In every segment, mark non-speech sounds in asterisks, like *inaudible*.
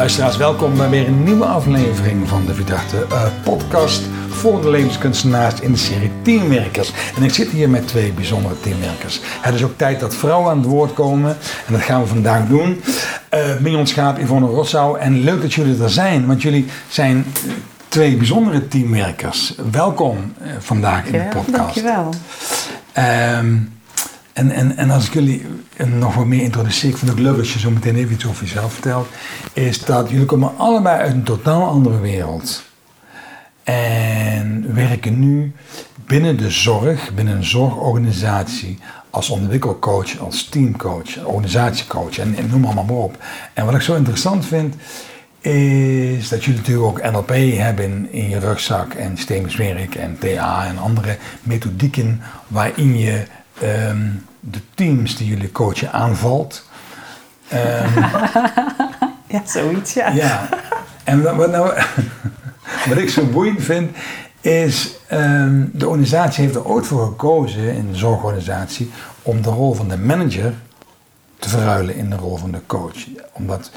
Luisteraars, welkom bij weer een nieuwe aflevering van de Verdachte uh, podcast voor de levenskunstenaars in de serie Teamwerkers. En ik zit hier met twee bijzondere teamwerkers. Het is ook tijd dat vrouwen aan het woord komen en dat gaan we vandaag doen. Uh, Mignon Schaap, Yvonne Rossau en leuk dat jullie er zijn, want jullie zijn twee bijzondere teamwerkers. Welkom uh, vandaag in de podcast. Dankjewel. Um, en, en, en als ik jullie nog wat meer introduceer, ik vind het leuk als je zo meteen even iets over jezelf vertelt, is dat jullie komen allebei uit een totaal andere wereld. En werken nu binnen de zorg, binnen een zorgorganisatie, als ontwikkelcoach, als teamcoach, organisatiecoach en, noem allemaal maar op. En wat ik zo interessant vind, is dat jullie natuurlijk ook NLP hebben in, je rugzak en systemisch en TA en andere methodieken waarin je Ehm, de teams die jullie coachen aanvalt. Um, *laughs* ja, zoiets, ja. Ja, en wat, nou, *laughs* wat ik zo boeiend vind, is um, de organisatie heeft er ooit voor gekozen, in de zorgorganisatie, om de rol van de manager te verruilen in de rol van de coach. Omdat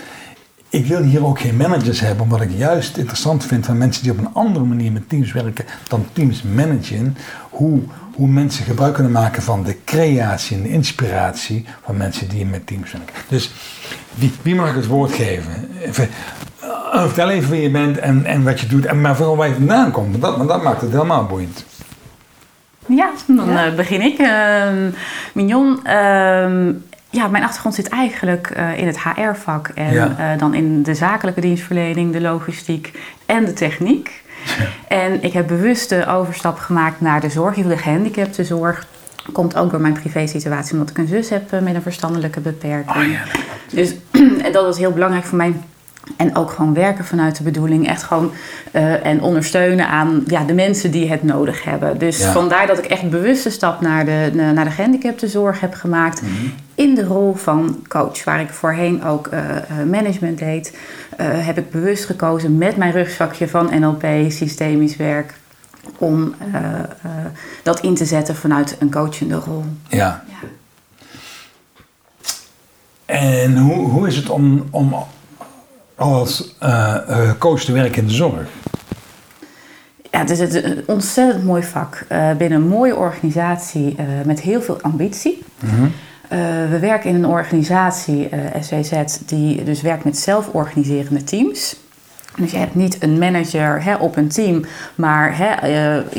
ik wil hier ook geen managers hebben, omdat ik juist interessant vind van mensen die op een andere manier met teams werken dan teams managen. Hoe, hoe mensen gebruik kunnen maken van de creatie en de inspiratie van mensen die met teams werken. Dus wie, wie mag ik het woord geven? Even, uh, vertel even wie je bent en, en wat je doet, en maar vooral waar je vandaan komt, want dat, want dat maakt het helemaal boeiend. Ja, dan uh, begin ik. Uh, Mignon, ehm, ja, mijn achtergrond zit eigenlijk uh, in het HR-vak en ja. uh, dan in de zakelijke dienstverlening, de logistiek en de techniek. En ik heb bewust de overstap gemaakt naar de zorg, de gehandicaptenzorg. Komt ook door mijn privé-situatie, omdat ik een zus heb uh, met een verstandelijke beperking. Oh, ja. Dus en *clears throat* dat was heel belangrijk voor mij. En ook gewoon werken vanuit de bedoeling. Echt gewoon uh, en ondersteunen aan ja, de mensen die het nodig hebben. Dus Ja. vandaar dat ik echt bewust de stap naar de, naar de gehandicaptenzorg heb gemaakt. Mhm. In de rol van coach, waar ik voorheen ook uh, management deed, uh, heb ik bewust gekozen met mijn rugzakje van NLP, systemisch werk, om uh, dat in te zetten vanuit een coachende rol. Ja. Ja. En hoe, hoe is het om, om als coach te werken in de zorg? Ja, het is een ontzettend mooi vak. Uh, binnen een mooie organisatie met heel veel ambitie. Mm -hmm. We werken in een organisatie, SWZ, die dus werkt met zelforganiserende teams. Dus je hebt niet een manager hè, op een team, maar hè,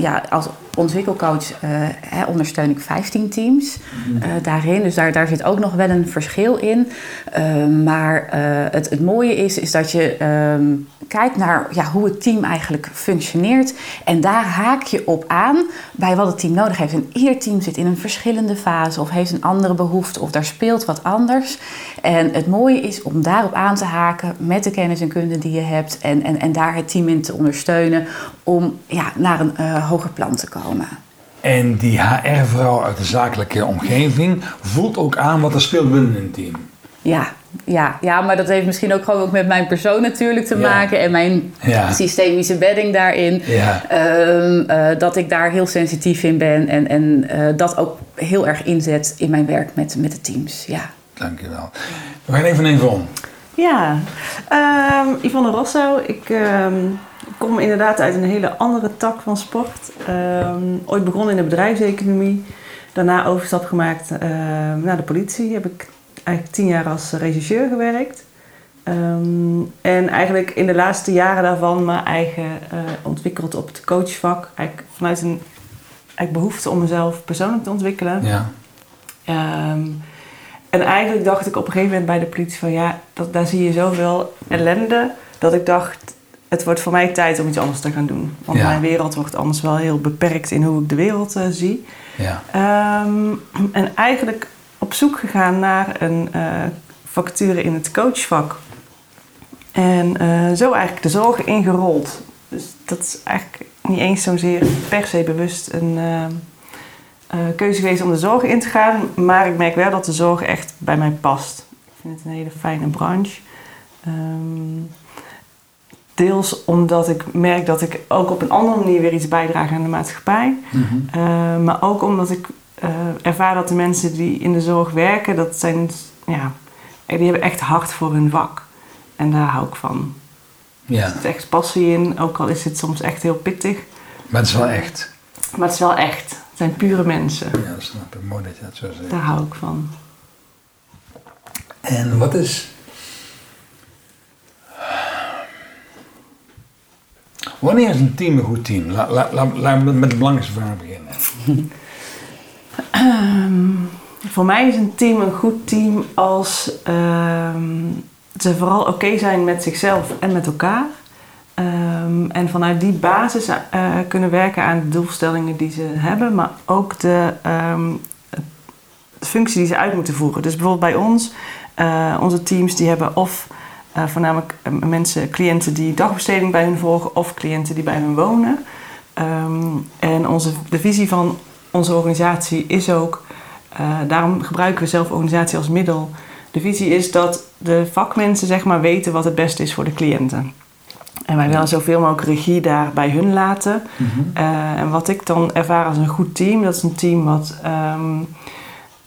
ja, als ontwikkelcoach uh, hè, ondersteun ik 15 teams uh, daarin. Dus daar, daar zit ook nog wel een verschil in. Uh, maar het, het mooie is, is dat je um, kijkt naar ja, hoe het team eigenlijk functioneert. En daar haak je op aan bij wat het team nodig heeft. En ieder team zit in een verschillende fase of heeft een andere behoefte of daar speelt wat anders. En het mooie is om daarop aan te haken met de kennis en kunde die je hebt. En, en, en daar het team in te ondersteunen om ja, naar een hoger plan te komen. En die HR-vrouw uit de zakelijke omgeving voelt ook aan wat er speelt binnen een team. Ja, ja, ja, maar dat heeft misschien ook gewoon ook met mijn persoon natuurlijk te Ja. maken en mijn Ja. systemische bedding daarin. Ja. Ehm, eh, dat ik daar heel sensitief in ben en, en eh, dat ook heel erg inzet in mijn werk met, met de teams. Ja. Dankjewel. We gaan even even om. Ja, um, Yvonne Rosso. Ik um, kom inderdaad uit een hele andere tak van sport. Um, ooit begonnen in de bedrijfseconomie. Daarna overstap gemaakt naar de politie. Heb ik eigenlijk tien jaar als regisseur gewerkt. en eigenlijk in de laatste jaren daarvan mijn eigen uh, ontwikkeld op het coachvak. Eigenlijk vanuit een eigenlijk behoefte om mezelf persoonlijk te ontwikkelen. Ja. En eigenlijk dacht ik op een gegeven moment bij de politie van ja, dat, daar zie je zoveel ellende. Dat ik dacht, het wordt voor mij tijd om iets anders te gaan doen. Want Ja. mijn wereld wordt anders wel heel beperkt in hoe ik de wereld uh, zie. Ja. Um, en eigenlijk op zoek gegaan naar een uh, vacature in het coachvak. En uh, zo eigenlijk de zorg ingerold. Dus dat is eigenlijk niet eens zozeer per se bewust een keuze geweest om de zorg in te gaan. Maar ik merk wel dat de zorg echt bij mij past. Ik vind het een hele fijne branche. Um, deels omdat ik merk dat ik ook op een andere manier weer iets bijdraag aan de maatschappij. Mm -hmm. uh, maar ook omdat ik uh, ervaar dat de mensen die in de zorg werken, dat zijn, ja, die hebben echt hard voor hun vak. En daar hou ik van. Ja, Er zit echt passie in, ook al is het soms echt heel pittig. maar het is wel echt. Maar het is wel echt. Het zijn pure mensen. Ja, dat snap ik. Mooi dat je dat zo zegt. Daar hou ik van. En wat is. Wanneer is een team een goed team? La- la- la- Laten we met de belangrijkste vraag beginnen. Voor mij is een team een goed team als ehm, ze vooral oké zijn met zichzelf en met elkaar. Ehm, en vanuit die basis eh, kunnen werken aan de doelstellingen die ze hebben, maar ook de, ehm, de functie die ze uit moeten voeren. Dus bijvoorbeeld bij ons, eh, onze teams die hebben of eh, voornamelijk eh, mensen, cliënten die dagbesteding bij hun volgen of cliënten die bij hun wonen. Ehm, en onze, de visie van onze organisatie is ook, eh, daarom gebruiken we zelf organisatie als middel. De visie is dat de vakmensen zeg maar weten wat het beste is voor de cliënten. En wij willen zoveel mogelijk regie daar bij hun laten. Eh, en wat ik dan ervaar als een goed team, dat is een team wat ehm,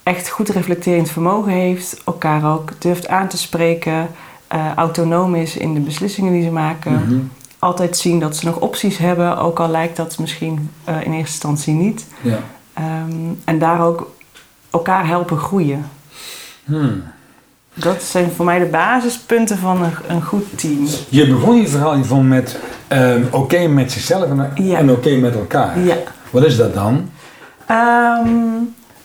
echt goed reflecterend vermogen heeft, elkaar ook durft aan te spreken, eh, autonoom is in de beslissingen die ze maken. Mhm. Altijd zien dat ze nog opties hebben, ook al lijkt dat misschien eh, in eerste instantie niet. Ja. Ehm, en daar ook elkaar helpen groeien. Hmm. Dat zijn voor mij de basispunten van een, een goed team. Je begon je verhaal hiervan met ehm, oké met zichzelf en, Ja. en oké met elkaar. Ja. Wat is dat dan? Ehm,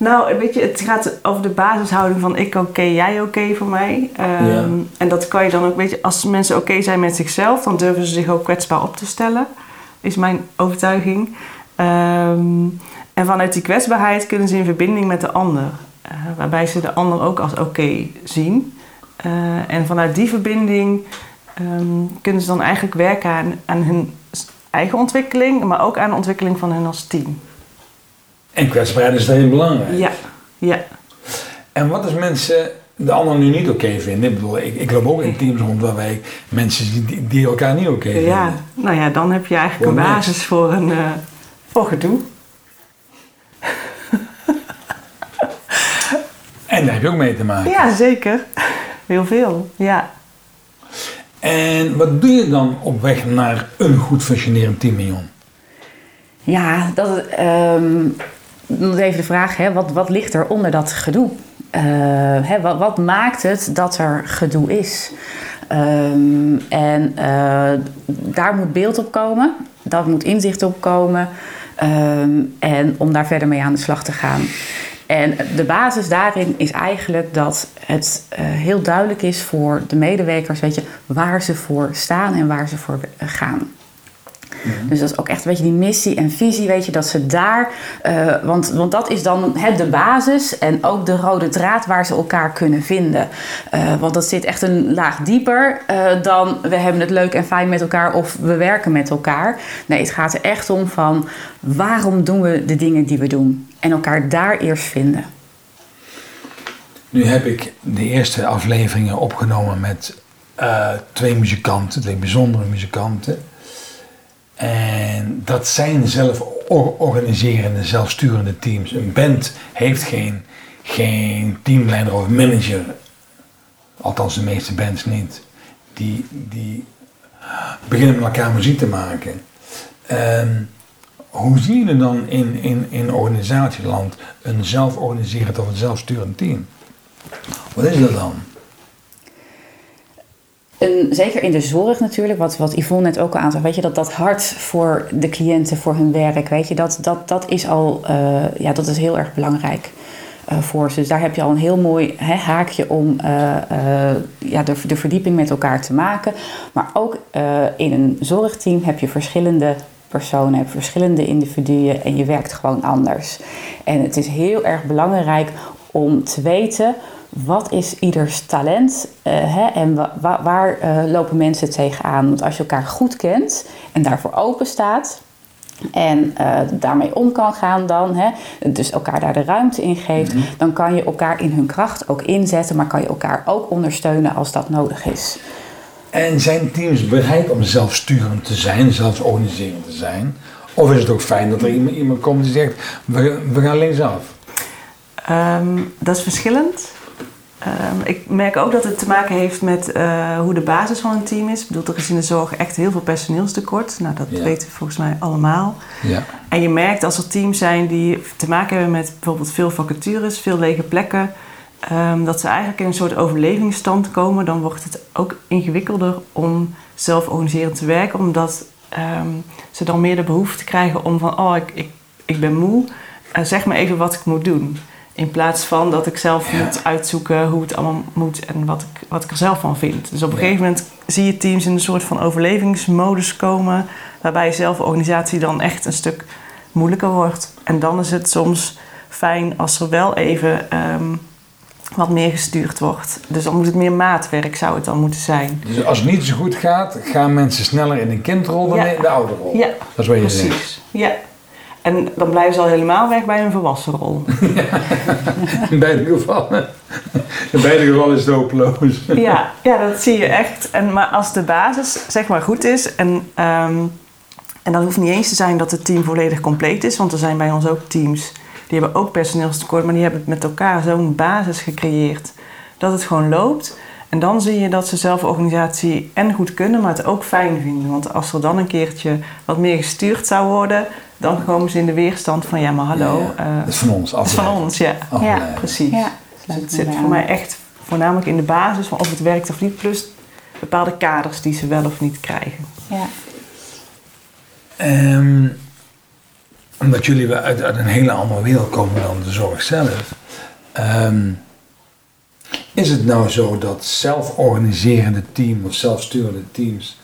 nou, weet je, het gaat over de basishouding van ik oké, jij oké voor mij. Ehm, Ja. En dat kan je dan ook, weet je, als mensen oké zijn met zichzelf, dan durven ze zich ook kwetsbaar op te stellen. Is mijn overtuiging. Ehm, en vanuit die kwetsbaarheid kunnen ze in verbinding met de ander. eh, waarbij ze de ander ook als oké zien. Eh, en vanuit die verbinding ehm, kunnen ze dan eigenlijk werken aan, aan hun eigen ontwikkeling, maar ook aan de ontwikkeling van hen als team. En kwetsbaarheid is heel belangrijk. Ja, ja. En wat als mensen de ander nu niet oké vinden? Ik bedoel, ik, ik loop ook in teams rond waarbij ik mensen zie die, die elkaar niet oké vinden. Ja, nou ja, dan heb je eigenlijk Voor een niks. basis voor een eh voor gedoe. En daar heb je ook mee te maken. Ja, zeker. Heel veel, ja. En wat doe je dan op weg naar een goed functionerend team? Ja, dat ehm, nog even de vraag, hè, wat, wat ligt er onder dat gedoe? Eh, hè, wat, wat maakt het dat er gedoe is? Ehm, en eh, daar moet beeld op komen, daar moet inzicht op komen. ehm, en om daar verder mee aan de slag te gaan. En de basis daarin is eigenlijk dat het eh, heel duidelijk is voor de medewerkers, weet je, waar ze voor staan en waar ze voor eh, gaan. Dus dat is ook echt een beetje die missie en visie, weet je, dat ze daar, eh, want, want dat is dan het de basis en ook de rode draad waar ze elkaar kunnen vinden. Eh, want dat zit echt een laag dieper eh, dan we hebben het leuk en fijn met elkaar of we werken met elkaar. Nee, het gaat er echt om van waarom doen we de dingen die we doen en elkaar daar eerst vinden. Nu heb ik de eerste afleveringen opgenomen met twee muzikanten, twee bijzondere muzikanten. En dat zijn zelf or- organiserende, zelfsturende teams. Een band heeft geen, geen teamleider of manager. Althans, de meeste bands niet. Die, die beginnen met elkaar muziek te maken. Ehm, hoe zie je dan in, in, in organisatieland een zelforganiserend of een zelfsturend team? Wat is dat dan? Zeker in de zorg natuurlijk, wat, wat Yvonne net ook al aanzag, weet je, dat dat hart voor de cliënten, voor hun werk, weet je, dat, dat, dat is al, eh, ja, dat is heel erg belangrijk eh, voor ze. Dus daar heb je al een heel mooi hè, haakje om eh, ja, de, de verdieping met elkaar te maken. Maar ook in een zorgteam heb je verschillende personen, heb verschillende individuen en je werkt gewoon anders. En het is heel erg belangrijk om te weten wat is ieders talent eh, hè, en wa- wa- waar eh, lopen mensen tegenaan. Want als je elkaar goed kent en daarvoor open staat en eh, daarmee om kan gaan dan, hè, dus elkaar daar de ruimte in geeft, dan kan je elkaar in hun kracht ook inzetten, maar kan je elkaar ook ondersteunen als dat nodig is. En zijn teams bereid om zelfsturend te zijn, zelfsorganiserend te zijn? Of is het ook fijn dat er iemand, iemand komt die zegt, we, we gaan linksaf? Ehm, dat is verschillend. Ehm, ik merk ook dat het te maken heeft met eh, hoe de basis van een team is. Ik bedoel, er is in de zorg echt heel veel personeelstekort. Nou, dat Ja. weten we volgens mij allemaal. Ja. En je merkt als er teams zijn die te maken hebben met bijvoorbeeld veel vacatures, veel lege plekken, ehm, dat ze eigenlijk in een soort overlevingsstand komen, dan wordt het ook ingewikkelder om zelforganiserend te werken, omdat ehm, ze dan meer de behoefte krijgen om van, oh, ik, ik, ik ben moe, eh, zeg me even wat ik moet doen. In plaats van dat ik zelf Ja. moet uitzoeken hoe het allemaal moet en wat ik, wat ik er zelf van vind. Dus op een Ja. gegeven moment zie je teams in een soort van overlevingsmodus komen, waarbij zelforganisatie dan echt een stuk moeilijker wordt. En dan is het soms fijn als er wel even ehm, wat meer gestuurd wordt. Dus dan moet het meer maatwerk, zou het dan moeten zijn. Dus als het niet zo goed gaat, gaan mensen sneller in de kindrol dan Ja. in de ouderrol. Ja, Dat is wat je zegt. precies. Ja. En dan blijven ze al helemaal weg bij een volwassen rol. *laughs* In beide gevallen. In beide gevallen is het hopeloos. ja, ja, dat zie je echt. En, maar als de basis zeg maar goed is en, ehm, en dan hoeft niet eens te zijn dat het team volledig compleet is, want er zijn bij ons ook teams die hebben ook personeelstekort, maar die hebben met elkaar zo'n basis gecreëerd dat het gewoon loopt. En dan zie je dat ze zelforganisatie en goed kunnen, maar het ook fijn vinden. Want als er dan een keertje wat meer gestuurd zou worden, dan komen ze in de weerstand van ja, maar hallo. Ja, eh, Dat is van ons. dat is van ons, ja. Afleiden. Precies. Ja, Dus het zit voor mij echt voornamelijk in de basis van of het werkt of niet, plus bepaalde kaders die ze wel of niet krijgen. Ja. Ehm, omdat jullie wel uit, uit een hele andere wereld komen dan de zorg zelf. Ehm, is het nou zo dat zelforganiserende team of zelfsturende teams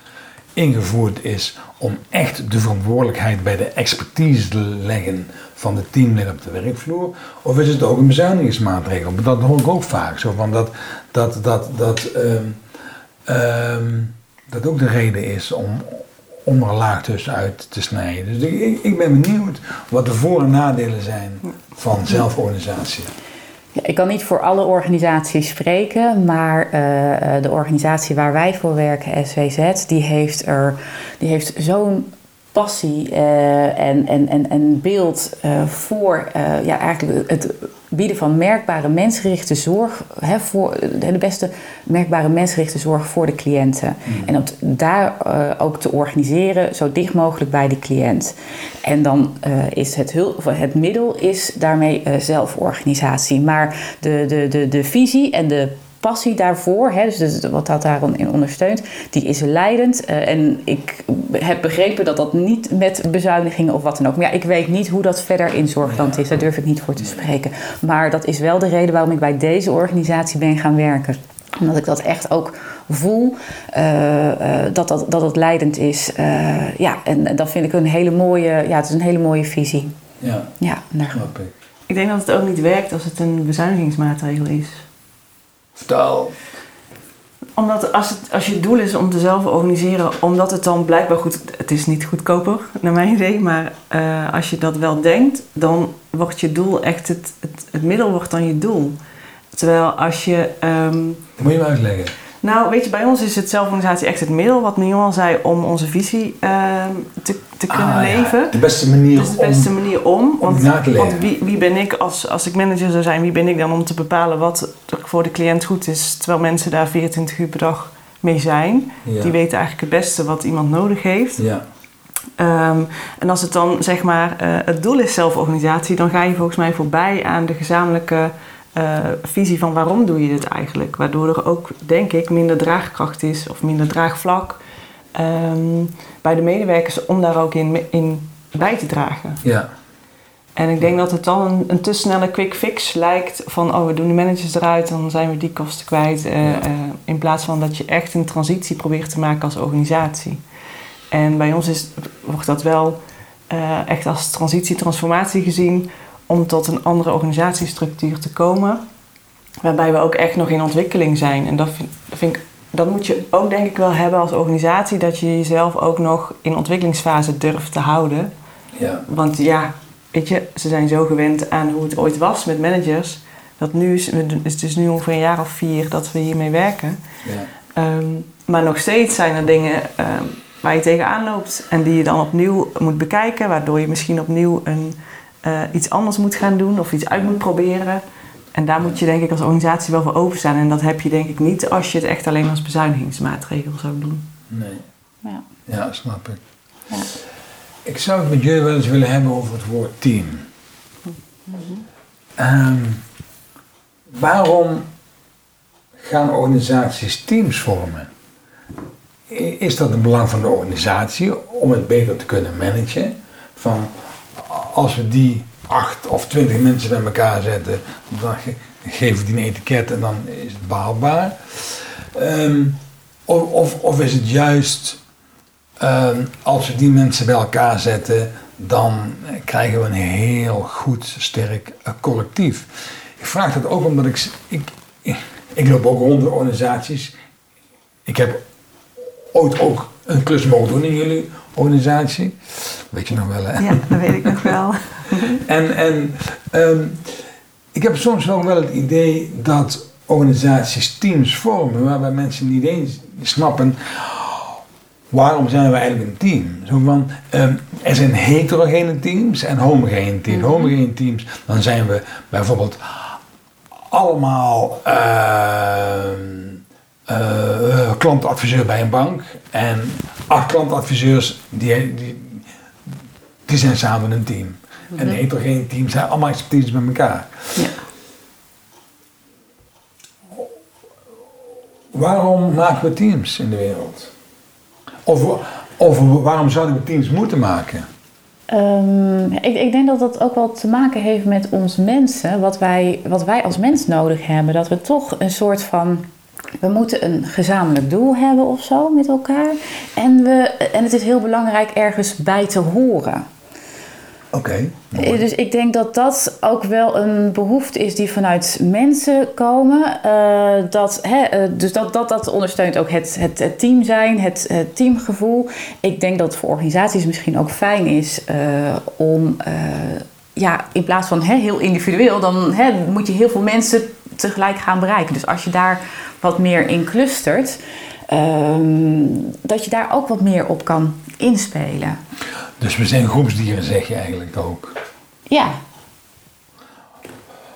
ingevoerd is om echt de verantwoordelijkheid bij de expertise te leggen van de teamleden op de werkvloer? Of is het ook een bezuinigingsmaatregel? Dat hoor ik ook vaak zo van dat dat, dat, dat, ehm, ehm, dat ook de reden is om onder een laag tussenuit te snijden. Dus ik, ik- ik ben benieuwd wat de voor- en nadelen zijn van zelforganisatie. Ik kan niet voor alle organisaties spreken, maar eh, eh, de organisatie waar wij voor werken, SWZ, die heeft, er, die heeft zo'n passie eh, en, en, en, en beeld eh, voor eh, ja, eigenlijk het bieden van merkbare mensgerichte zorg, hè, voor de beste merkbare mensgerichte zorg voor de cliënten. En om daar ook te organiseren zo dicht mogelijk bij de cliënt. En dan is het, het middel is daarmee zelforganisatie. Maar de, de, de, de visie en de passie daarvoor, hè, dus wat dat daarin in ondersteunt, die is leidend. Eh, en ik heb begrepen dat dat niet met bezuinigingen of wat dan ook. Maar ja, ik weet niet hoe dat verder in zorgland is. Daar durf ik niet voor te spreken. Maar dat is wel de reden waarom ik bij deze organisatie ben gaan werken omdat ik dat echt ook voel, eh, eh, dat, dat, dat het leidend is. Eh, ja, en, dat vind ik een hele mooie, ja, het is een hele mooie visie. Ja, Ja, daar, ik. Ik denk dat het ook niet werkt als het een bezuinigingsmaatregel is. Vertel. Omdat als, het, als je doel is om te zelf organiseren, omdat het dan blijkbaar goed... Het is niet goedkoper, naar mijn idee, maar eh, als je dat wel denkt, dan wordt je doel echt het, het, het middel wordt dan je doel. Terwijl als je... ehm, Dat moet je me uitleggen. Nou, weet je, bij ons is het zelforganisatie echt het middel, wat Mignon al zei, om onze visie ehm, te, te kunnen Ah, ja. leven. De beste manier Dat is de beste om... manier om. Want, na te leven. want wie, wie ben ik als, als ik manager zou zijn, wie ben ik dan om te bepalen wat voor de cliënt goed is, terwijl mensen daar 24 uur per dag mee zijn. Ja. Die weten eigenlijk het beste wat iemand nodig heeft. Ja, Ehm, en als het dan zeg maar eh, het doel is zelforganisatie, dan ga je volgens mij voorbij aan de gezamenlijke eh, visie van waarom doe je dit eigenlijk. Waardoor er ook, denk ik, minder draagkracht is of minder draagvlak ehm, bij de medewerkers om daar ook in, in bij te dragen. ja. En ik denk dat het dan een, een te snelle quick fix lijkt van oh we doen de managers eruit, dan zijn we die kosten kwijt. eh, Ja. eh, in plaats van dat je echt een transitie probeert te maken als organisatie. En bij ons is, wordt dat wel echt als transitie, transformatie gezien om tot een andere organisatiestructuur te komen. Waarbij we ook echt nog in ontwikkeling zijn. En dat vind, dat vind ik, dat moet je ook denk ik wel hebben als organisatie, dat je jezelf ook nog in ontwikkelingsfase durft te houden. ja. Want ja, weet je, ze zijn zo gewend aan hoe het ooit was met managers. Dat nu is, het is nu ongeveer een jaar of vier dat we hiermee werken. ja. Ehm, maar nog steeds zijn er dingen ehm, waar je tegenaan loopt. En die je dan opnieuw moet bekijken. Waardoor je misschien opnieuw een, eh, iets anders moet gaan doen. Of iets uit moet proberen. En daar moet je denk ik als organisatie wel voor openstaan. En dat heb je denk ik niet als je het echt alleen als bezuinigingsmaatregel zou doen. Nee. Ja. Ja, snap ik. Ja. Ik zou het met jullie wel eens willen hebben over het woord team. Ehm, waarom gaan organisaties teams vormen? Is dat een belang van de organisatie om het beter te kunnen managen? Van als we die acht of twintig mensen bij elkaar zetten, dan ge- geven die een etiket en dan is het behaalbaar. Ehm, of, of, of is het juist Ehm, als we die mensen bij elkaar zetten, dan krijgen we een heel goed, sterk eh, collectief. Ik vraag dat ook omdat ik, ik, ik loop ook rond de organisaties. Ik heb ooit ook een klus mogen doen in jullie organisatie. Weet je nog wel, hè? Ja, dat weet ik nog wel. *laughs* En, en ehm, ik heb soms ook wel het idee dat organisaties teams vormen waarbij mensen niet eens snappen waarom zijn we eigenlijk een team. Zo van, ehm, er zijn heterogene teams en homogene teams. Homogene teams, dan zijn we bijvoorbeeld allemaal ehm, eh, klantadviseur bij een bank en acht klantadviseurs die, die, die zijn samen een team. En heterogene teams zijn allemaal expertise bij elkaar. Ja. Waarom maken we teams in de wereld? Of, of waarom zouden we teams moeten maken? Ehm, ik, ik denk dat dat ook wel te maken heeft met ons mensen, wat wij, wat wij als mens nodig hebben. Dat we toch een soort van. We moeten een gezamenlijk doel hebben of zo met elkaar. En, we, en het is heel belangrijk ergens bij te horen. Oké. Eh, Dus ik denk dat dat ook wel een behoefte is die vanuit mensen komen. Eh, dat, hè, eh, dus dat, dat, dat ondersteunt ook het, het, het team zijn, het, het teamgevoel. Ik denk dat het voor organisaties misschien ook fijn is om, ja, in plaats van hè, heel individueel, dan hè, moet je heel veel mensen tegelijk gaan bereiken. Dus als je daar wat meer in clustert, ehm, dat je daar ook wat meer op kan inspelen. Dus we zijn groepsdieren, zeg je eigenlijk ook. Ja,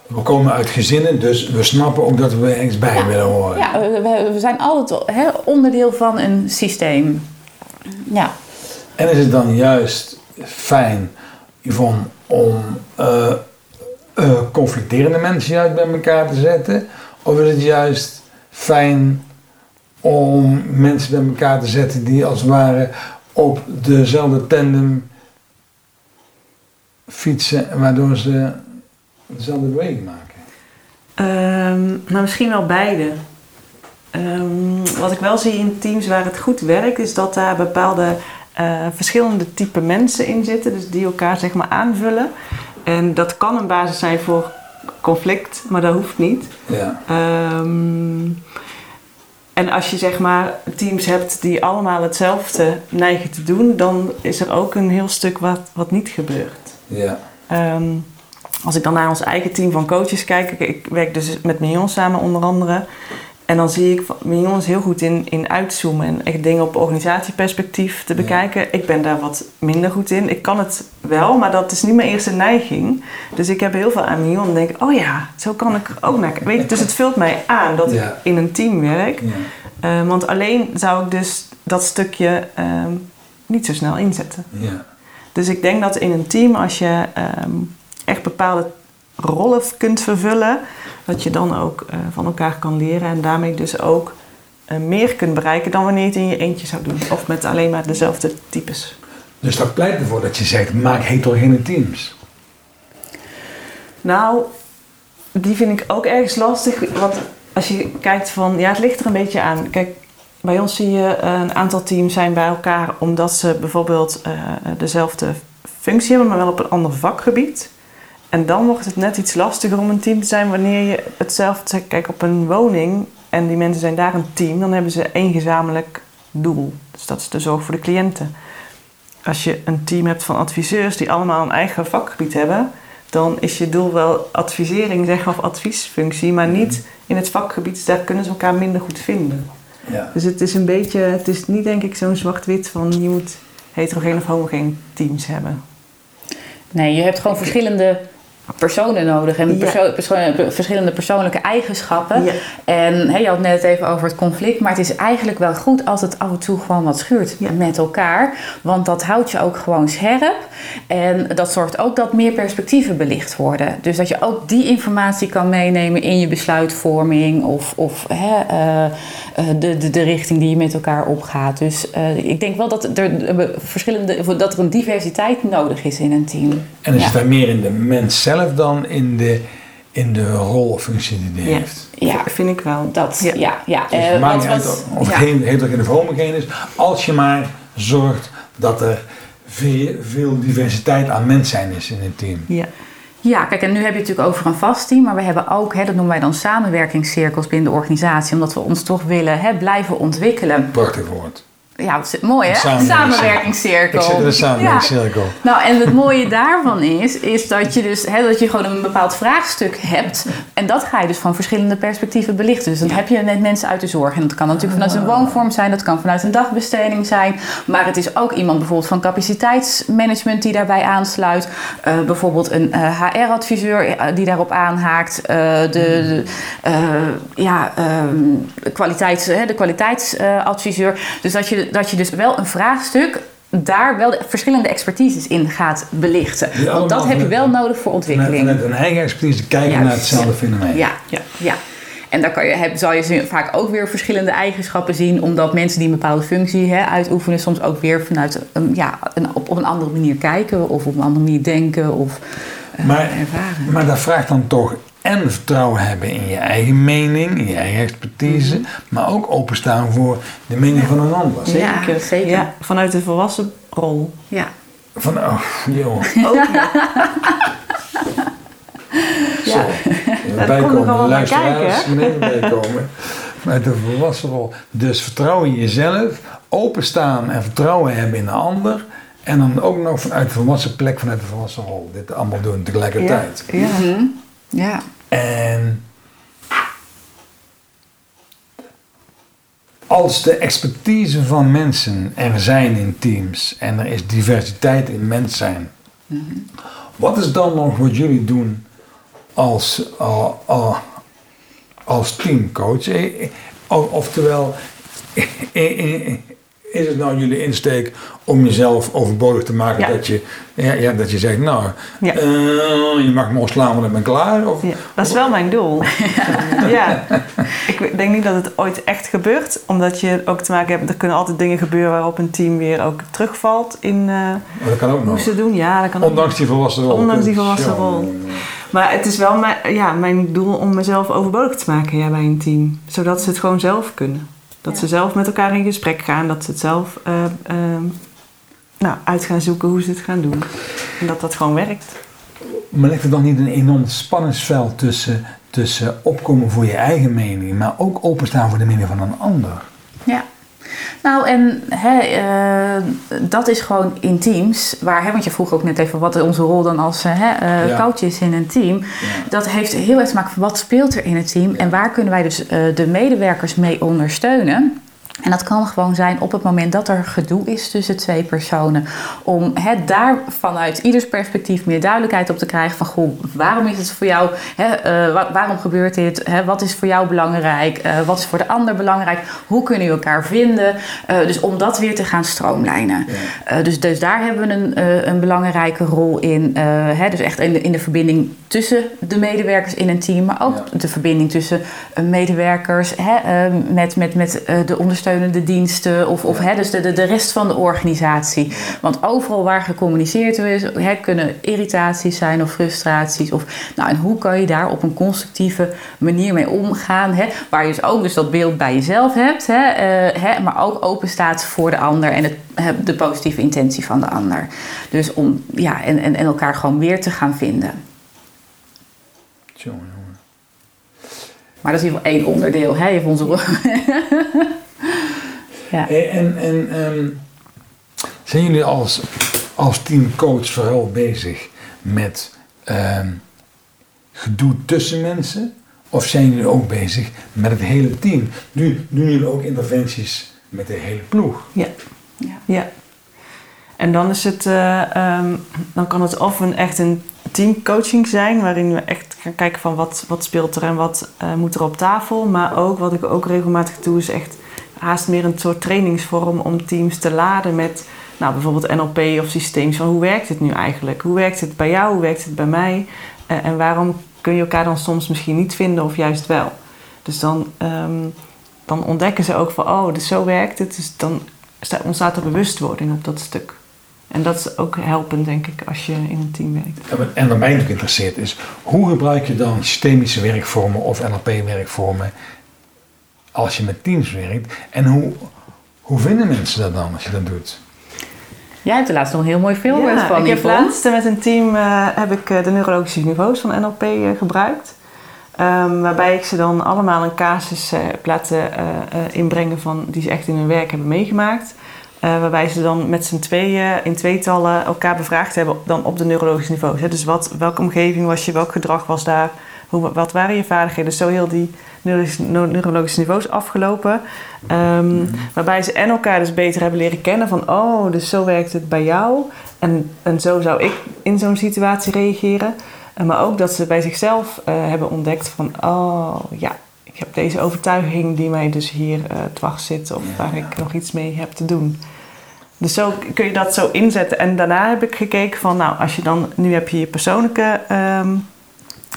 We komen uit gezinnen, dus we snappen ook dat we ergens bij willen horen. Ja, we, we- zijn altijd onderdeel van een systeem. Ja. En is het dan juist fijn, Yvonne, om eh, eh, conflicterende mensen juist bij elkaar te zetten? Of is het juist fijn om mensen bij elkaar te zetten die als het ware op dezelfde tandem fietsen, waardoor ze dezelfde beweging maken? Nou, misschien wel beide. Ehm, wat ik wel zie in teams waar het goed werkt, is dat daar bepaalde eh, verschillende type mensen in zitten, dus die elkaar zeg maar aanvullen. En dat kan een basis zijn voor conflict, maar dat hoeft niet. Ja, Ehm, en als je zeg maar teams hebt die allemaal hetzelfde neigen te doen, dan is er ook een heel stuk wat, wat niet gebeurt. ja, Ehm, als ik dan naar ons eigen team van coaches kijk, ik, ik werk dus met Mignon samen onder andere. En dan zie ik Mignon is heel goed in, in uitzoomen en echt dingen op organisatieperspectief te Ja. bekijken. Ik ben daar wat minder goed in. Ik kan het wel, maar dat is niet mijn eerste neiging. Dus ik heb heel veel aan Mignon en denk, oh ja, zo kan ik ook naar kijken. Weet je, Dus het vult mij aan dat Ja. ik in een team werk. ja. Eh, want alleen zou ik dus dat stukje ehm, niet zo snel inzetten. ja. Dus ik denk dat in een team, als je ehm, echt bepaalde rollen kunt vervullen, dat je dan ook eh, van elkaar kan leren en daarmee dus ook eh, meer kunt bereiken dan wanneer je het in je eentje zou doen. Of met alleen maar dezelfde types. Dus dat pleit ervoor dat je zegt, maak heterogene teams. Nou, die vind ik ook ergens lastig. Want als je kijkt van, ja, het ligt er een beetje aan. Kijk, bij ons zie je eh, een aantal teams zijn bij elkaar omdat ze bijvoorbeeld dezelfde functie hebben, maar wel op een ander vakgebied. En dan wordt het net iets lastiger om een team te zijn wanneer je hetzelfde zegt. Kijk, op een woning en die mensen zijn daar een team, dan hebben ze één gezamenlijk doel. Dus dat is de zorg voor de cliënten. Als je een team hebt van adviseurs die allemaal een eigen vakgebied hebben, dan is je doel wel advisering zeg of adviesfunctie, maar niet in het vakgebied. Dus daar kunnen ze elkaar minder goed vinden. Ja. Dus het is een beetje, het is niet denk ik zo'n zwart-wit van je moet heterogeen of homogeen teams hebben. Nee, je hebt gewoon verschillende personen nodig en Ja. perso- perso- verschillende persoonlijke eigenschappen. Ja. En hè, je had net even over het conflict, maar het is eigenlijk wel goed als het af en toe gewoon wat schuurt Ja. met elkaar. Want dat houdt je ook gewoon scherp. En dat zorgt ook dat meer perspectieven belicht worden. Dus dat je ook die informatie kan meenemen in je besluitvorming of, of hè, eh, eh, de, de, de richting die je met elkaar opgaat. Dus eh, ik denk wel dat er, verschillende, dat er een diversiteit nodig is in een team. En is Ja. het daar meer in de mens zelf dan in de, in de rol of functie die die Ja. heeft? Ja. Vind ik wel. Dat, ja, Ja. ja. Dus Eh, het maakt wat- niet uit wat- of het ja. geen of homogeen is, als je maar zorgt dat er veel, veel diversiteit aan mens zijn is in een team. Ja. Ja, kijk, en nu heb je het natuurlijk over een vast team, maar we hebben ook, hè, dat noemen wij dan samenwerkingscirkels binnen de organisatie, omdat we ons toch willen hè, blijven ontwikkelen. Prachtig woord. Ja, dat is mooi hè? Samenwerkingscirkel. Samenwerkingscirkel. Ik zit in een samenwerkingscirkel. Ja. Nou, en het mooie daarvan is, is dat je dus hè, dat je gewoon een bepaald vraagstuk hebt. En dat ga je dus van verschillende perspectieven belichten. Dus dan heb je net mensen uit de zorg. En dat kan natuurlijk vanuit een woonvorm zijn, dat kan vanuit een dagbesteding zijn. Maar het is ook iemand bijvoorbeeld van capaciteitsmanagement die daarbij aansluit. Eh, bijvoorbeeld een HR-adviseur die daarop aanhaakt. Eh, de, de, eh, ja, ehm, kwaliteits, hè, de kwaliteitsadviseur. dus dat je, dat je dus wel een vraagstuk daar wel de verschillende expertises in gaat belichten. Want dat heb je wel nodig voor ontwikkeling. vanuit een eigen expertise kijken naar hetzelfde fenomeen. Ja, Ja. ja. En daar kan je, heb, zal je vaak ook weer verschillende eigenschappen zien, omdat mensen die een bepaalde functie hè, uitoefenen, soms ook weer vanuit een, ja, een, op, op een andere manier kijken of op een andere manier denken of eh, Maar, ervaren. maar dat vraagt dan toch en vertrouwen hebben in je eigen mening, in je eigen expertise, maar ook openstaan voor de mening van een ander. Ja, Zeker. zeker. Ja, vanuit de volwassen rol. Ja. Van, oh, joh. *laughs* Ook. *laughs* Daar Bijkomen, wel luisteraars, kijken, meneer bijkomen. Met de volwassen rol. Dus vertrouwen in jezelf, openstaan en vertrouwen hebben in de ander. En dan ook nog vanuit de volwassen plek, vanuit de volwassen rol. Dit allemaal doen tegelijkertijd. Ja. Mhm. Ja. En als de expertise van mensen er zijn in teams en er is diversiteit in mens zijn, wat is dan nog wat jullie doen als, uh, uh, als teamcoach? Eh, eh, Oftewel, *laughs* eh, eh, is het nou jullie insteek om jezelf overbodig te maken Ja. dat, je, ja, ja, dat je zegt, nou, Ja. eh, je mag me slaan, want ik ben klaar? Of, Ja, dat is wel mijn doel. *laughs* ja. Ik denk niet dat het ooit echt gebeurt, omdat je ook te maken hebt, er kunnen altijd dingen gebeuren waarop een team weer ook terugvalt in Maar dat kan ook hoe nog. ze doen. Ja, dat kan ook. Ondanks die volwassen rol. Ondanks die volwassen rol. Maar het is wel mijn, ja, mijn doel om mezelf overbodig te maken ja, bij een team. Zodat ze het gewoon zelf kunnen. Dat Ja. ze zelf met elkaar in gesprek gaan. Dat ze het zelf eh, ehm, nou, uit gaan zoeken hoe ze het gaan doen. En dat dat gewoon werkt. Maar ligt er dan niet een enorm spanningsveld tussen, tussen opkomen voor je eigen mening, maar ook openstaan voor de mening van een ander? Nou, en hè, eh, dat is gewoon in teams, waar, hè, want je vroeg ook net even wat onze rol dan als eh, hè, eh, Ja. coach is in een team. Dat heeft heel erg te maken van wat speelt er in het team en waar kunnen wij dus de medewerkers mee ondersteunen. En dat kan gewoon zijn op het moment dat er gedoe is tussen twee personen. Om het daar vanuit ieders perspectief meer duidelijkheid op te krijgen. Van goh, waarom is het voor jou? Eh, wa- waarom gebeurt dit? Wat is voor jou belangrijk? Eh, wat is voor de ander belangrijk? Hoe kunnen we elkaar vinden? Eh, dus om dat weer te gaan stroomlijnen. Dus, dus daar hebben we een, een belangrijke rol in. Hè, dus echt in de, in de verbinding tussen de medewerkers in een team. Maar ook Ja. de verbinding tussen medewerkers hè, met, met, met de ondersteunende diensten. Of, of hè, dus de, de, de rest van de organisatie. Want overal waar gecommuniceerd is, hè, kunnen irritaties zijn of frustraties. Of, nou, en hoe kan je daar op een constructieve manier mee omgaan? Hè, waar je dus ook dus dat beeld bij jezelf hebt. Hè, eh, hè, maar ook open staat voor de ander en het, de positieve intentie van de ander. Dus om ja, en, en, en elkaar gewoon weer te gaan vinden. Jongen, jongen. Maar dat is in ieder geval één onderdeel hè, van onze rol. *laughs* ja. En, en ehm, zijn jullie als, als teamcoach vooral bezig met ehm, gedoe tussen mensen? Of zijn jullie ook bezig met het hele team? Nu doen jullie ook interventies met de hele ploeg? Ja. Ja. Ja. En dan is het, eh, ehm, dan kan het of een echt een teamcoaching zijn, waarin we echt gaan kijken van wat, wat speelt er en wat uh, moet er op tafel. Maar ook wat ik ook regelmatig doe, is echt haast meer een soort trainingsvorm om teams te laden met nou, bijvoorbeeld NLP of systeem. Van hoe werkt het nu eigenlijk? Hoe werkt het bij jou? Hoe werkt het bij mij? Uh, en waarom kun je elkaar dan soms misschien niet vinden of juist wel? Dus dan, um, dan ontdekken ze ook van, oh, dus zo werkt het. Dus dan ontstaat er bewustwording op dat stuk. En dat is ook helpend, denk ik, als je in een team werkt. En wat mij natuurlijk interesseert is, hoe gebruik je dan systemische werkvormen of NLP-werkvormen als je met teams werkt? En hoe, hoe vinden mensen dat dan als je dat doet? Jij hebt er laatst nog een heel mooi voorbeeld ja, van, ik heb laatst met een team uh, heb ik eh, de neurologische niveaus van NLP uh, eh, gebruikt. Um, waarbij ik ze dan allemaal een casus heb laten inbrengen van, die ze echt in hun werk hebben meegemaakt. Uh, waarbij ze dan met z'n tweeën in tweetallen elkaar bevraagd hebben dan op de neurologische niveaus. Hè. Dus wat, welke omgeving was je, welk gedrag was daar, hoe, wat waren je vaardigheden. Dus zo heel die neurologische niveaus afgelopen. Um, Waarbij ze en elkaar dus beter hebben leren kennen van oh, dus zo werkt het bij jou. En, en zo zou ik in zo'n situatie reageren. Uh, maar ook dat ze bij zichzelf uh, hebben ontdekt van oh ja, ik heb deze overtuiging die mij dus hier uh, dwars zit of waar ik nog iets mee heb te doen. Dus zo kun je dat zo inzetten. En daarna heb ik gekeken van, nou, als je dan, nu heb je je persoonlijke um,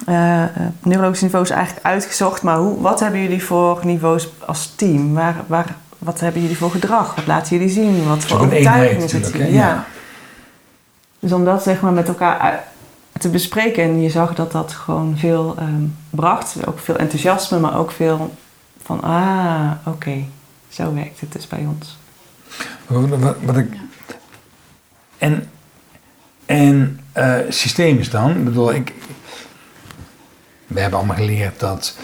uh, neurologische niveaus eigenlijk uitgezocht, maar hoe, wat hebben jullie voor niveaus als team? Waar, waar, wat hebben jullie voor gedrag? Wat laten jullie zien? Wat voor overtuigingen zitten ja. ja. Dus om dat zeg maar met elkaar te bespreken en je zag dat dat gewoon veel um, bracht, ook veel enthousiasme, maar ook veel van, ah, oké, zo werkt het dus bij ons. Wat, wat ik. En, en uh, systeem is dan, ik bedoel, ik, we hebben allemaal geleerd dat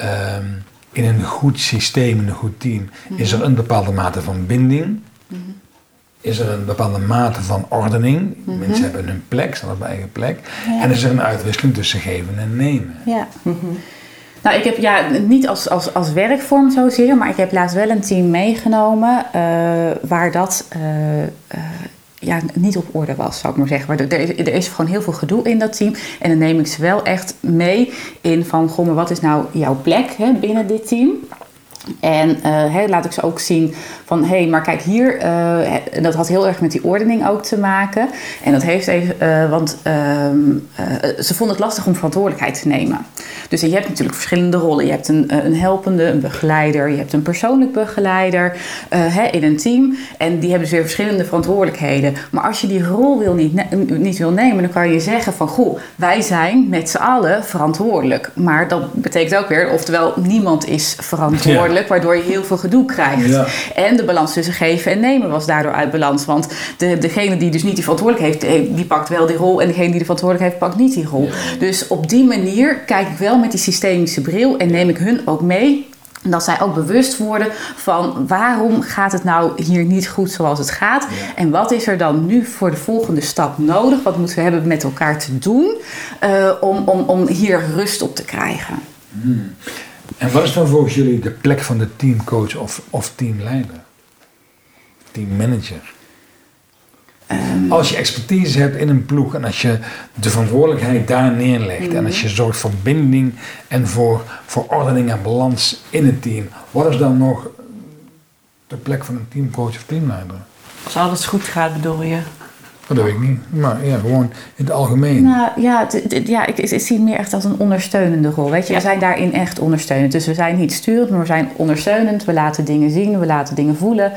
um, in een goed systeem, in een goed team, is er een bepaalde mate van binding. Mm Is er een bepaalde mate van ordening. Mm Mensen hebben hun plek, staan op hun eigen plek. Ja. En is er een uitwisseling tussen geven en nemen. Ja. Nou, ik heb ja, niet als, als, als werkvorm zozeer, maar ik heb laatst wel een team meegenomen uh, waar dat uh, uh, ja, niet op orde was, zou ik maar zeggen. Maar er, is, er is gewoon heel veel gedoe in dat team. En dan neem ik ze wel echt mee in van, goh, maar wat is nou jouw plek hè, binnen dit team? En uh, laat ik ze ook zien van hé, hey, maar kijk hier, uh, dat had heel erg met die ordening ook te maken. En dat heeft even, uh, want ehm, ze vonden het lastig om verantwoordelijkheid te nemen. Dus je hebt natuurlijk verschillende rollen. Je hebt een, een helpende, een begeleider, je hebt een persoonlijk begeleider in een team. En die hebben dus weer verschillende verantwoordelijkheden. Maar als je die rol wil niet, niet wil nemen, dan kan je zeggen van goh, wij zijn met z'n allen verantwoordelijk. Maar dat betekent ook weer, oftewel niemand is verantwoordelijk waardoor je heel veel gedoe krijgt. Ja. En de balans tussen geven en nemen was daardoor uit balans. Want de, degene die dus niet die verantwoordelijkheid heeft, die pakt wel die rol. En degene die de verantwoordelijkheid heeft, pakt niet die rol. Dus op die manier kijk ik wel met die systemische bril en neem ik hun ook mee dat zij ook bewust worden van waarom gaat het nou hier niet goed zoals het gaat. En wat is er dan nu voor de volgende stap nodig? Wat moeten we hebben met elkaar te doen uh, om, om, om hier rust op te krijgen? Hmm. En wat is dan volgens jullie de plek van de teamcoach of, of teamleider? Teammanager? Um, als je expertise hebt in een ploeg en als je de verantwoordelijkheid daar neerlegt en als je zorgt voor binding en voor, voor ordening en balans in het team, wat is dan nog de plek van een teamcoach of teamleider? Als alles goed gaat, bedoel je? Dat weet ik niet. Maar ja, gewoon in het algemeen. Nou ja, ja ik, ik, zie het meer echt als een ondersteunende rol. Weet je, we zijn daarin echt ondersteunend. Dus we zijn niet sturend, maar we zijn ondersteunend. We laten dingen zien, we laten dingen voelen.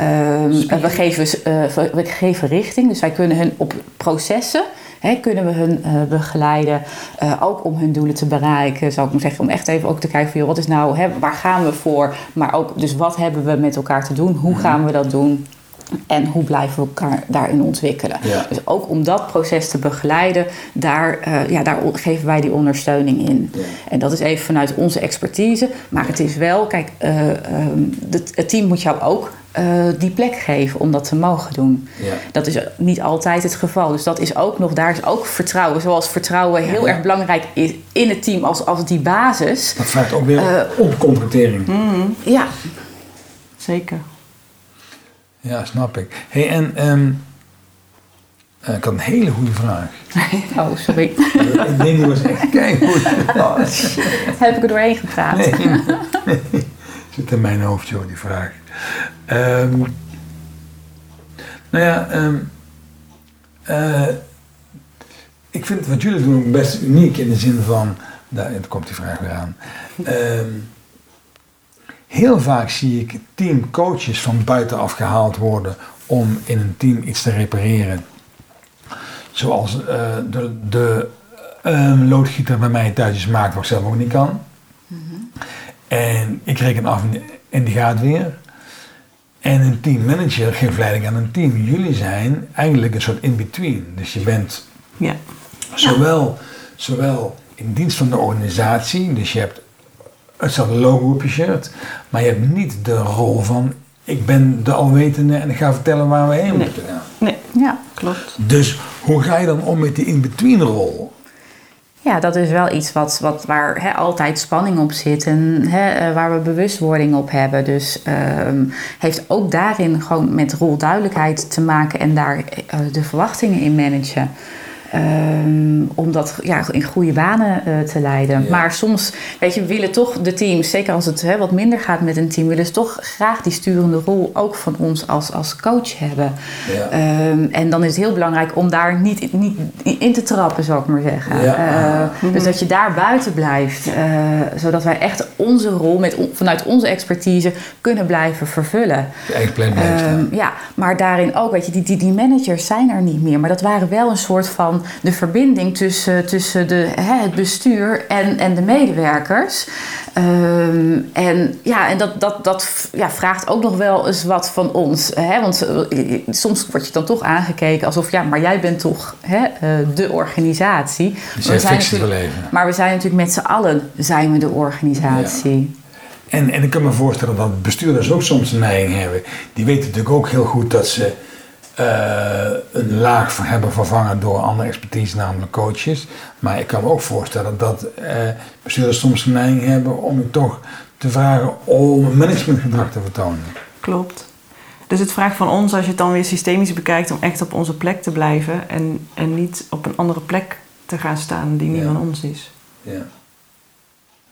Um, we, geven, uh, we geven richting. Dus wij kunnen hun op processen. He, kunnen we hun uh, begeleiden, uh, ook om hun doelen te bereiken, zou ik maar zeggen. Om echt even ook te kijken van, joh, wat is nou, he, waar gaan we voor? Maar ook, dus wat hebben we met elkaar te doen? Hoe gaan we dat doen? En hoe blijven we elkaar daarin ontwikkelen? Dus ook om dat proces te begeleiden, daar, uh, ja, daar geven wij die ondersteuning in. En dat is even vanuit onze expertise. Maar het is wel, kijk, uh, um, het, het, team moet jou ook uh, die plek geven om dat te mogen doen. Ja. Dat is niet altijd het geval. Dus dat is ook nog, daar is ook vertrouwen. Zoals vertrouwen heel erg belangrijk is in het team als, als die basis. Dat vraagt ook weer op contractering. Mm, ja. Zeker. Ja, snap ik. Hey, en um, ik had een hele goede vraag. *laughs* Oh, sorry. ik denk, die was echt keigoed. *laughs* Oh, Heb ik er doorheen gepraat? nee, nee. Zit in mijn hoofd, joh, die vraag. Ehm, nou ja, ehm, eh, ik vind wat jullie doen best uniek in de zin van, daar komt die vraag weer aan. Ehm, heel vaak zie ik teamcoaches van buitenaf gehaald worden om in een team iets te repareren. Zoals eh, de, de ehm, loodgieter bij mij thuis maakt wat ik zelf ook niet kan. En ik reken af en- en die gaat weer. En een teammanager geeft leiding aan een team. Jullie zijn eigenlijk een soort in-between. Dus je bent Ja, zowel, zowel in dienst van de organisatie, dus je hebt hetzelfde logo op je shirt, maar je hebt niet de rol van ik ben de alwetende en ik ga vertellen waar we heen Nee. moeten gaan. nee, Ja. klopt. Dus hoe ga je dan om met die in-between rol? Ja, dat is wel iets wat, wat, waar hè, altijd spanning op zit en hè, eh, waar we bewustwording op hebben. Dus ehm, heeft ook daarin gewoon met rolduidelijkheid te maken en daar eh, de verwachtingen in managen. Ehm, om dat ja, in goede banen eh, te leiden. Ja. Maar soms, weet je, willen toch de teams, zeker als het hè, wat minder gaat met een team, willen ze toch graag die sturende rol ook van ons als, als coach hebben. Ja. Ehm, en dan is het heel belangrijk om daar niet, niet in te trappen, zou ik maar zeggen. Ja. Eh, Dus dat je daar buiten blijft. eh, zodat wij echt onze rol met, vanuit onze expertise kunnen blijven vervullen. Eigen plan. Ehm, ja, maar daarin ook, weet je, die, die, die managers zijn er niet meer. Maar dat waren wel een soort van de verbinding tussen, tussen de, hè, het bestuur en, en de medewerkers. Ehm, en ja, en dat, dat, dat ja, vraagt ook nog wel eens wat van ons. Hè? Want eh, soms word je dan toch aangekeken alsof, ja, maar jij bent toch hè, eh, de organisatie. Dus Maar we zijn natuurlijk- even. maar we zijn natuurlijk met z'n allen zijn we de organisatie. En, en ik kan me voorstellen dat bestuurders ook soms een neiging hebben. Die weten natuurlijk ook heel goed dat ze een laag van hebben vervangen door andere expertise, namelijk coaches. Maar ik kan me ook voorstellen dat eh, bestuurders soms een neiging hebben om je toch te vragen om managementgedrag te vertonen. Klopt. Dus het vraagt van ons, als je het dan weer systemisch bekijkt, om echt op onze plek te blijven en, en niet op een andere plek te gaan staan die niet Ja. van ons is. Ja.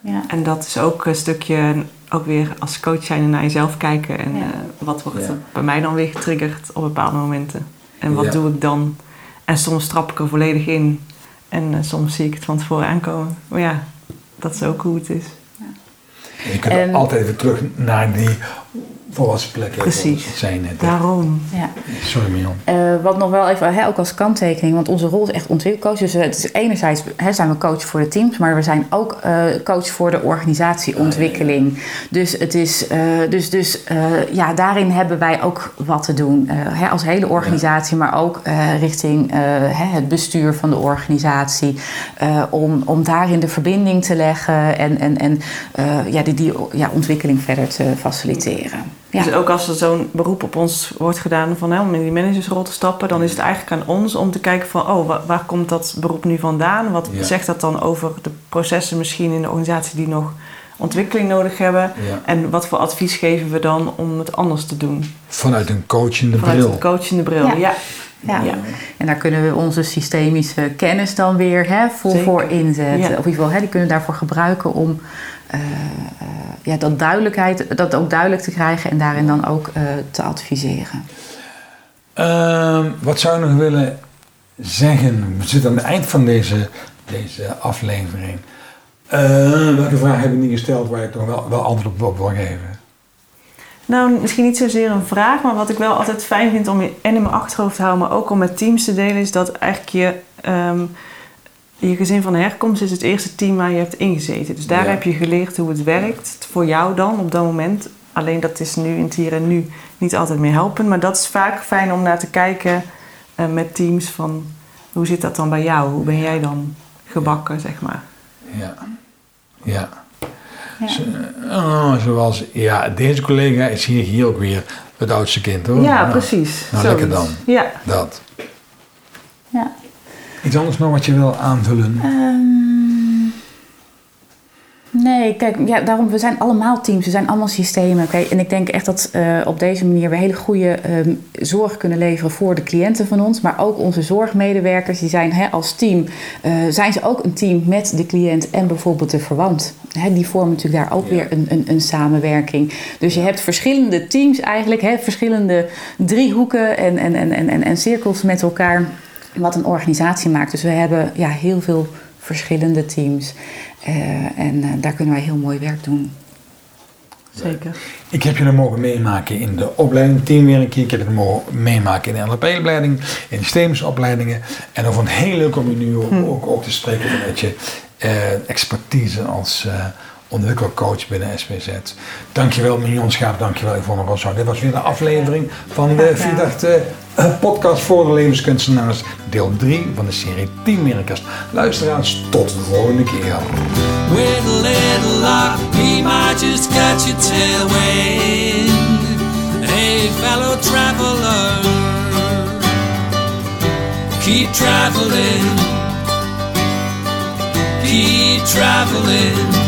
Ja. En dat is ook een stukje, ook weer als coach zijn naar jezelf kijken en Ja. eh, wat wordt Ja. er bij mij dan weer getriggerd op bepaalde momenten. En wat Ja. doe ik dan? En soms trap ik er volledig in en eh, soms zie ik het van tevoren aankomen. Maar ja, dat is ook hoe het is. Je kunt En- altijd weer terug naar die volwassen plek. Precies. Net. hè. Daarom. Ja. Sorry Mion. Eh, wat nog wel even, hè, ook als kanttekening, want onze rol is echt ontwikkelcoach. Dus eh, het is enerzijds hè, zijn we coach voor de teams, maar we zijn ook eh, coach voor de organisatieontwikkeling. Dus het is, eh, dus, dus eh, ja, daarin hebben wij ook wat te doen. eh, hè, als hele organisatie, maar ook eh, richting eh, hè, het bestuur van de organisatie. eh, om, om daarin de verbinding te leggen en, en, en eh, ja, die, die ja, ontwikkeling verder te faciliteren. Ja. Dus ook als er zo'n beroep op ons wordt gedaan van, hè, om in die managersrol te stappen, dan is het eigenlijk aan ons om te kijken van, oh, waar, waar komt dat beroep nu vandaan? Wat Ja. zegt dat dan over de processen misschien in de organisatie die nog ontwikkeling nodig hebben? Ja. En wat voor advies geven we dan om het anders te doen? Vanuit een coachende Vanuit bril. de coachende bril. Ja. Ja. Ja. Ja. En daar kunnen we onze systemische kennis dan weer hè, voor, Zeker. voor inzetten. Ja. Of in ieder geval, hè, die kunnen we daarvoor gebruiken om eh, eh, ja, dat, duidelijkheid, dat ook duidelijk te krijgen en daarin dan ook eh, te adviseren. Ehm, wat zou je nog willen zeggen? We zitten aan het eind van deze, deze aflevering. Eh, welke vraag heb ik niet gesteld waar je toch wel, wel antwoord op, op wil geven? Nou, misschien niet zozeer een vraag, maar wat ik wel altijd fijn vind om in, en in mijn achterhoofd te houden, maar ook om met teams te delen, is dat eigenlijk je, ehm, je gezin van herkomst is het eerste team waar je hebt ingezeten. Dus daar Ja. heb je geleerd hoe het werkt, voor jou dan op dat moment. Alleen dat is nu in het hier en nu niet altijd meer helpen, maar dat is vaak fijn om naar te kijken eh, met teams van hoe zit dat dan bij jou? Hoe ben jij dan gebakken, zeg maar? Ja. Ja. Ja. Zo- oh, zoals, ja, deze collega is hier, hier ook weer het oudste kind hoor. Ja, Nou, precies. nou, lekker dan. Ja. Dat. Ja. Iets anders nog wat je wil aanvullen? Ehm, nee, kijk, ja, daarom, we zijn allemaal teams, we zijn allemaal systemen. oké? En ik denk echt dat uh, op deze manier we hele goede ehm, zorg kunnen leveren voor de cliënten van ons. Maar ook onze zorgmedewerkers, die zijn hè, als team, uh, zijn ze ook een team met de cliënt en bijvoorbeeld de verwant. Hè, die vormen natuurlijk daar ook weer een, een, een, samenwerking. Dus je hebt verschillende teams eigenlijk, hè, verschillende driehoeken en, en, en, en, en cirkels met elkaar. Wat een organisatie maakt. Dus we hebben ja, heel veel verschillende teams. Uh, en uh, daar kunnen wij heel mooi werk doen. Zeker. Ik heb je er mogen meemaken in de opleiding teamwerking. Ik heb je mogen meemaken in de NLP-opleiding, in de systeemsopleidingen. En over een heel leuk om je nu hm. ook, ook te spreken met je uh, expertise als ontwikkelcoach binnen SPZ. Dankjewel Mignon Schaap, dankjewel Yvonne Rosso. Dit was weer de aflevering van de Vierdachte podcast voor de levenskunstenaars. Deel 3 van de serie Teamwerkers. Luisteraars, tot de volgende keer. With a little luck, we might just catch your tailwind. Hey fellow traveler, keep traveling, keep traveling.